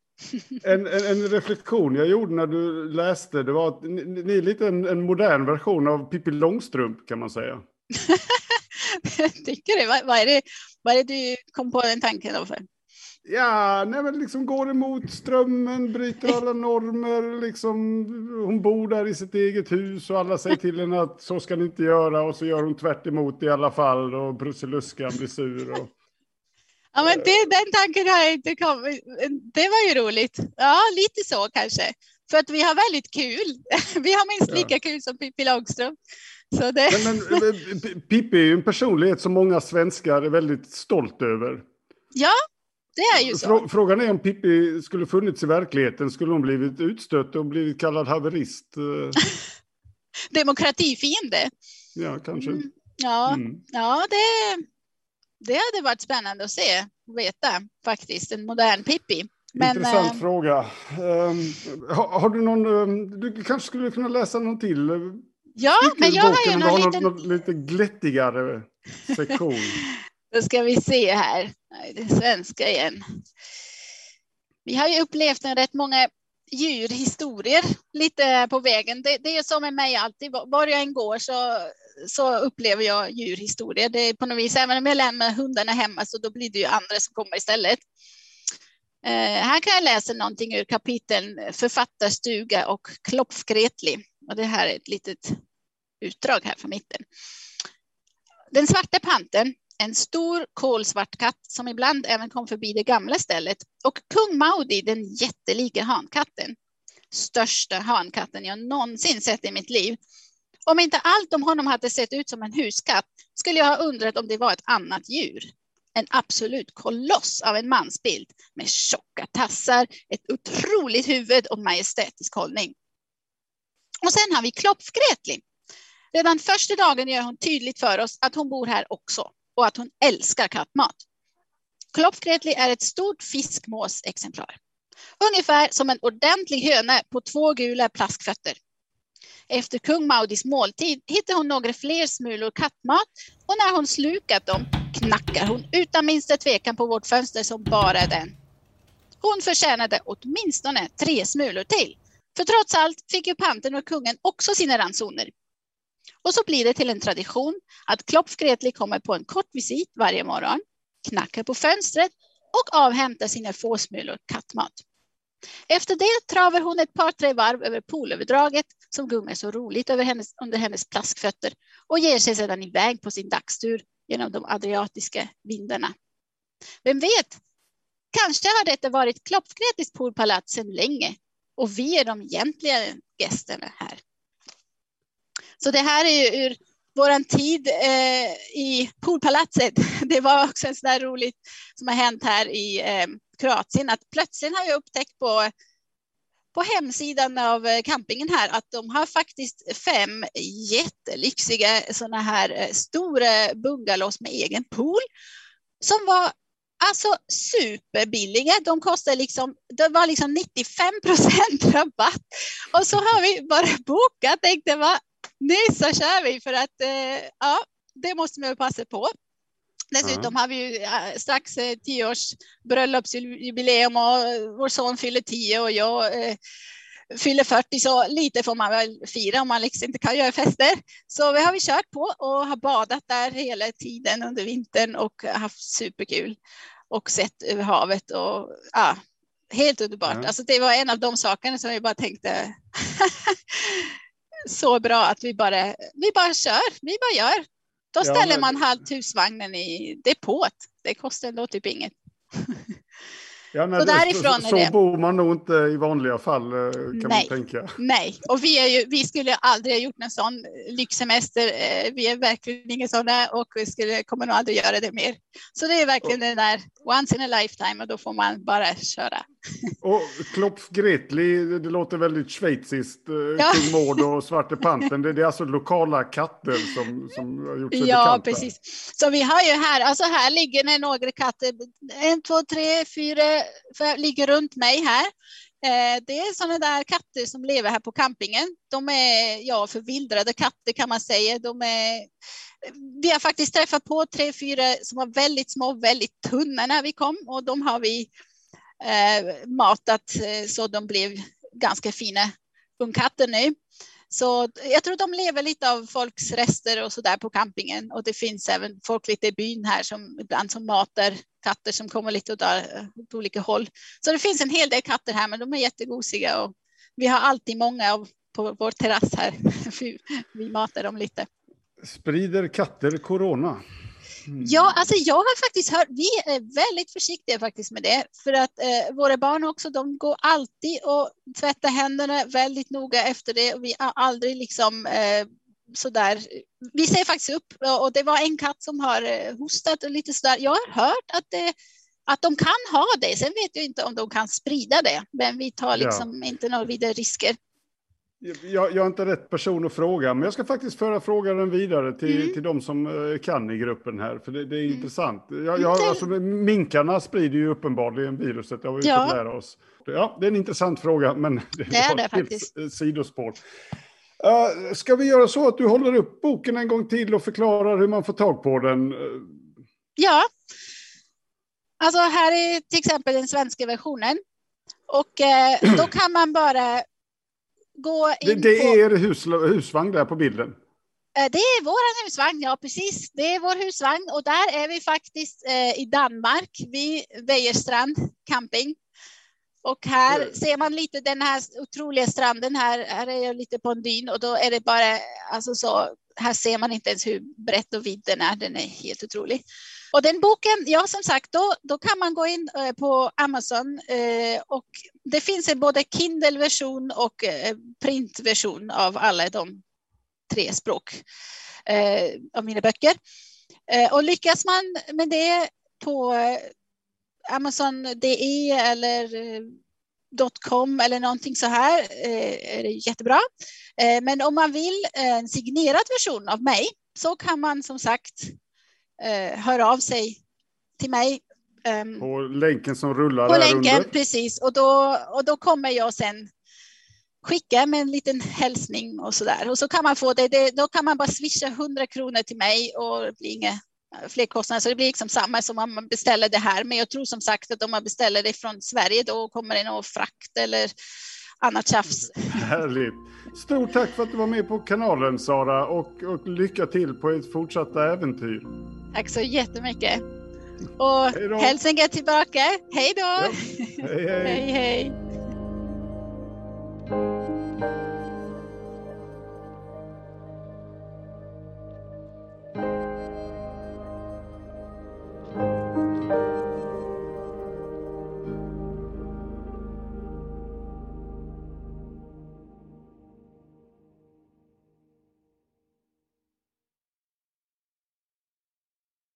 en, en, en, reflektion jag gjorde när du läste, det var att ni, ni är lite en, en modern version av Pippi Långstrump kan man säga. Tycker du? Vad, vad, är det, vad är det du kom på den tanken då för? Ja, nej men liksom går emot strömmen, bryter alla normer, liksom hon bor där i sitt eget hus och alla säger till henne att så ska ni inte göra och så gör hon tvärt emot i alla fall och Brusseluskan blir sur. Och... Ja, men det, den tanken har jag inte kommit. Det var ju roligt. Ja, lite så kanske. För att vi har väldigt kul. Vi har minst lika kul som Pippi Långstrump. Så det... men, men, Pippi är ju en personlighet som många svenskar är väldigt stolt över. Ja, det är ju så. Frågan är om Pippi skulle funnits i verkligheten, skulle hon blivit utstött och blivit kallad haverist? Eh? Demokratifiende. Ja, kanske. Mm, ja, mm. ja det, det hade varit spännande att se och veta faktiskt, en modern Pippi. Men, Intressant äh... fråga. Um, har, har, du någon, um, du kanske skulle kunna läsa någon till Ja, men jag har ju någon liten... Något, lite glättigare sektion. Då ska vi se här. Nej, det är svenska igen. Vi har ju upplevt en rätt många djurhistorier lite på vägen. Det, det är som med mig alltid. Var jag än går så, så upplever jag djurhistorier. Det är på något vis, även om jag lämnar hundarna hemma så då blir det ju andra som kommer istället. Eh, här kan jag läsa någonting ur kapiteln Författarstuga och Klopfgretli. Och det här är ett litet utdrag här från mitten. Den svarta panten, en stor kolsvart katt som ibland även kom förbi det gamla stället och kung Maudi, den jättelika hankatten. Största hankatten jag någonsin sett i mitt liv. Om inte allt om honom hade sett ut som en huskatt skulle jag ha undrat om det var ett annat djur. En absolut koloss av en mansbild med tjocka tassar, ett otroligt huvud och majestätisk hållning. Och sen har vi Klopfgretli. Redan första dagen gör hon tydligt för oss att hon bor här också och att hon älskar kattmat. Klopfgretli är ett stort fiskmåsexemplar. Ungefär som en ordentlig höna på två gula plaskfötter. Efter kung Maudis måltid hittar hon några fler smulor kattmat och när hon slukat dem knackar hon utan minsta tvekan på vårt fönster som bara den. Hon förtjänade åtminstone tre smulor till. För trots allt fick ju panten och kungen också sina ransoner. Och så blir det till en tradition att Klopf Gretli kommer på en kort visit varje morgon, knackar på fönstret och avhämtar sina få smulor kattmat. Efter det travar hon ett par tre varv över poolöverdraget som gungar så roligt över hennes, under hennes plaskfötter och ger sig sedan iväg på sin dagstur genom de adriatiska vindarna. Vem vet, kanske har detta varit Klopfgretis poolpalats sedan länge och vi är de egentliga gästerna här. Så det här är ju ur vår tid eh, i poolpalatset. Det var också en sån där roligt som har hänt här i eh, Kroatien att plötsligt har jag upptäckt på på hemsidan av eh, campingen här att de har faktiskt fem jättelyxiga sådana här eh, stora bungalows med egen pool som var alltså superbilliga. De kostar liksom, det var liksom 95 procent rabatt och så har vi bara bokat. Tänkte vad nu så kör vi för att eh, ja, det måste man passa på. Dessutom har vi ju strax eh, tio års bröllopsjubileum och vår son fyller tio och jag eh, fyller 40 så lite får man väl fira om man liksom inte kan göra fester. Så vi har vi kört på och har badat där hela tiden under vintern och haft superkul och sett över havet och ja, helt underbart. Ja. Alltså det var en av de sakerna som vi bara tänkte så bra att vi bara, vi bara kör, vi bara gör. Då ställer ja, men... man halvt husvagnen i depåt. Det kostar ändå typ inget. Ja, nej, så därifrån så, är det. Så bor man nog inte i vanliga fall eh, kan nej, man tänka. Nej, och vi, är ju, vi skulle aldrig ha gjort en sån lyxsemester. Eh, vi är verkligen inga sådana och vi skulle, kommer nog aldrig göra det mer. Så det är verkligen och, den där once in a lifetime och då får man bara köra. Och Klopf Gretli, det låter väldigt schweiziskt. Eh, ja. Kung Maud och Svarte Panten, det, det är alltså lokala katter som, som har gjort sig Ja, bekanta. precis. Så vi har ju här, alltså här ligger det några katter, en, två, tre, fyra, ligger runt mig här. Eh, det är sådana där katter som lever här på campingen. De är ja, förvildrade katter kan man säga. De är, vi har faktiskt träffat på tre, fyra som var väldigt små, väldigt tunna när vi kom och de har vi Eh, matat eh, så de blev ganska fina ungkatter nu. Så jag tror de lever lite av folks rester och så där på campingen och det finns även folk lite i byn här som ibland som matar katter som kommer lite åt, eh, åt olika håll. Så det finns en hel del katter här, men de är jättegosiga och vi har alltid många av, på vår terrass här. vi matar dem lite. Sprider katter corona? Mm. Ja, alltså jag har faktiskt hört, vi är väldigt försiktiga faktiskt med det, för att eh, våra barn också, de går alltid och tvättar händerna väldigt noga efter det och vi har aldrig liksom eh, sådär. Vi ser faktiskt upp och det var en katt som har eh, hostat och lite sådär. Jag har hört att det att de kan ha det. Sen vet jag inte om de kan sprida det, men vi tar liksom ja. inte några vidare risker. Jag, jag, är inte rätt person att fråga, men jag ska faktiskt föra frågan vidare till, mm. till de som eh, kan i gruppen här, för det, det är mm. intressant. Jag, jag, alltså, minkarna sprider ju uppenbarligen viruset, det har vi ja. fått lära oss. Ja, det är en intressant fråga, men det, det är det faktiskt. sidospår. Uh, ska vi göra så att du håller upp boken en gång till och förklarar hur man får tag på den? Ja. Alltså här är till exempel den svenska versionen. Och eh, då kan man bara gå in det, det är er hus, husvagn där på bilden? Eh, det är vår husvagn, ja precis. Det är vår husvagn och där är vi faktiskt eh, i Danmark vid Vejerstrand camping. Och här mm. ser man lite den här otroliga stranden här. Här är jag lite på en dyn och då är det bara alltså så. Här ser man inte ens hur brett och vidd den är. Den är helt otrolig. Och den boken, ja som sagt, då, då kan man gå in eh, på Amazon eh, och det finns en både Kindle-version och eh, printversion av alla de tre språk eh, av mina böcker. Och lyckas man med det på Amazon.de eller .com eller någonting så här är det jättebra. Men om man vill en signerad version av mig så kan man som sagt höra av sig till mig. På länken som rullar På länken, under. precis. Och då, och då kommer jag sen skicka med en liten hälsning och så där. Och så kan man få det, det då kan man bara swisha 100 kronor till mig och det blir inga fler kostnader. Så det blir liksom samma som om man beställer det här. Men jag tror som sagt att om man beställer det från Sverige då kommer det nog frakt eller annat tjafs. Härligt. Stort tack för att du var med på kanalen Sara och, och lycka till på ett fortsatta äventyr. Tack så jättemycket. Och hälsningar tillbaka. Hej då! Ja. hej, hej. hej, hej.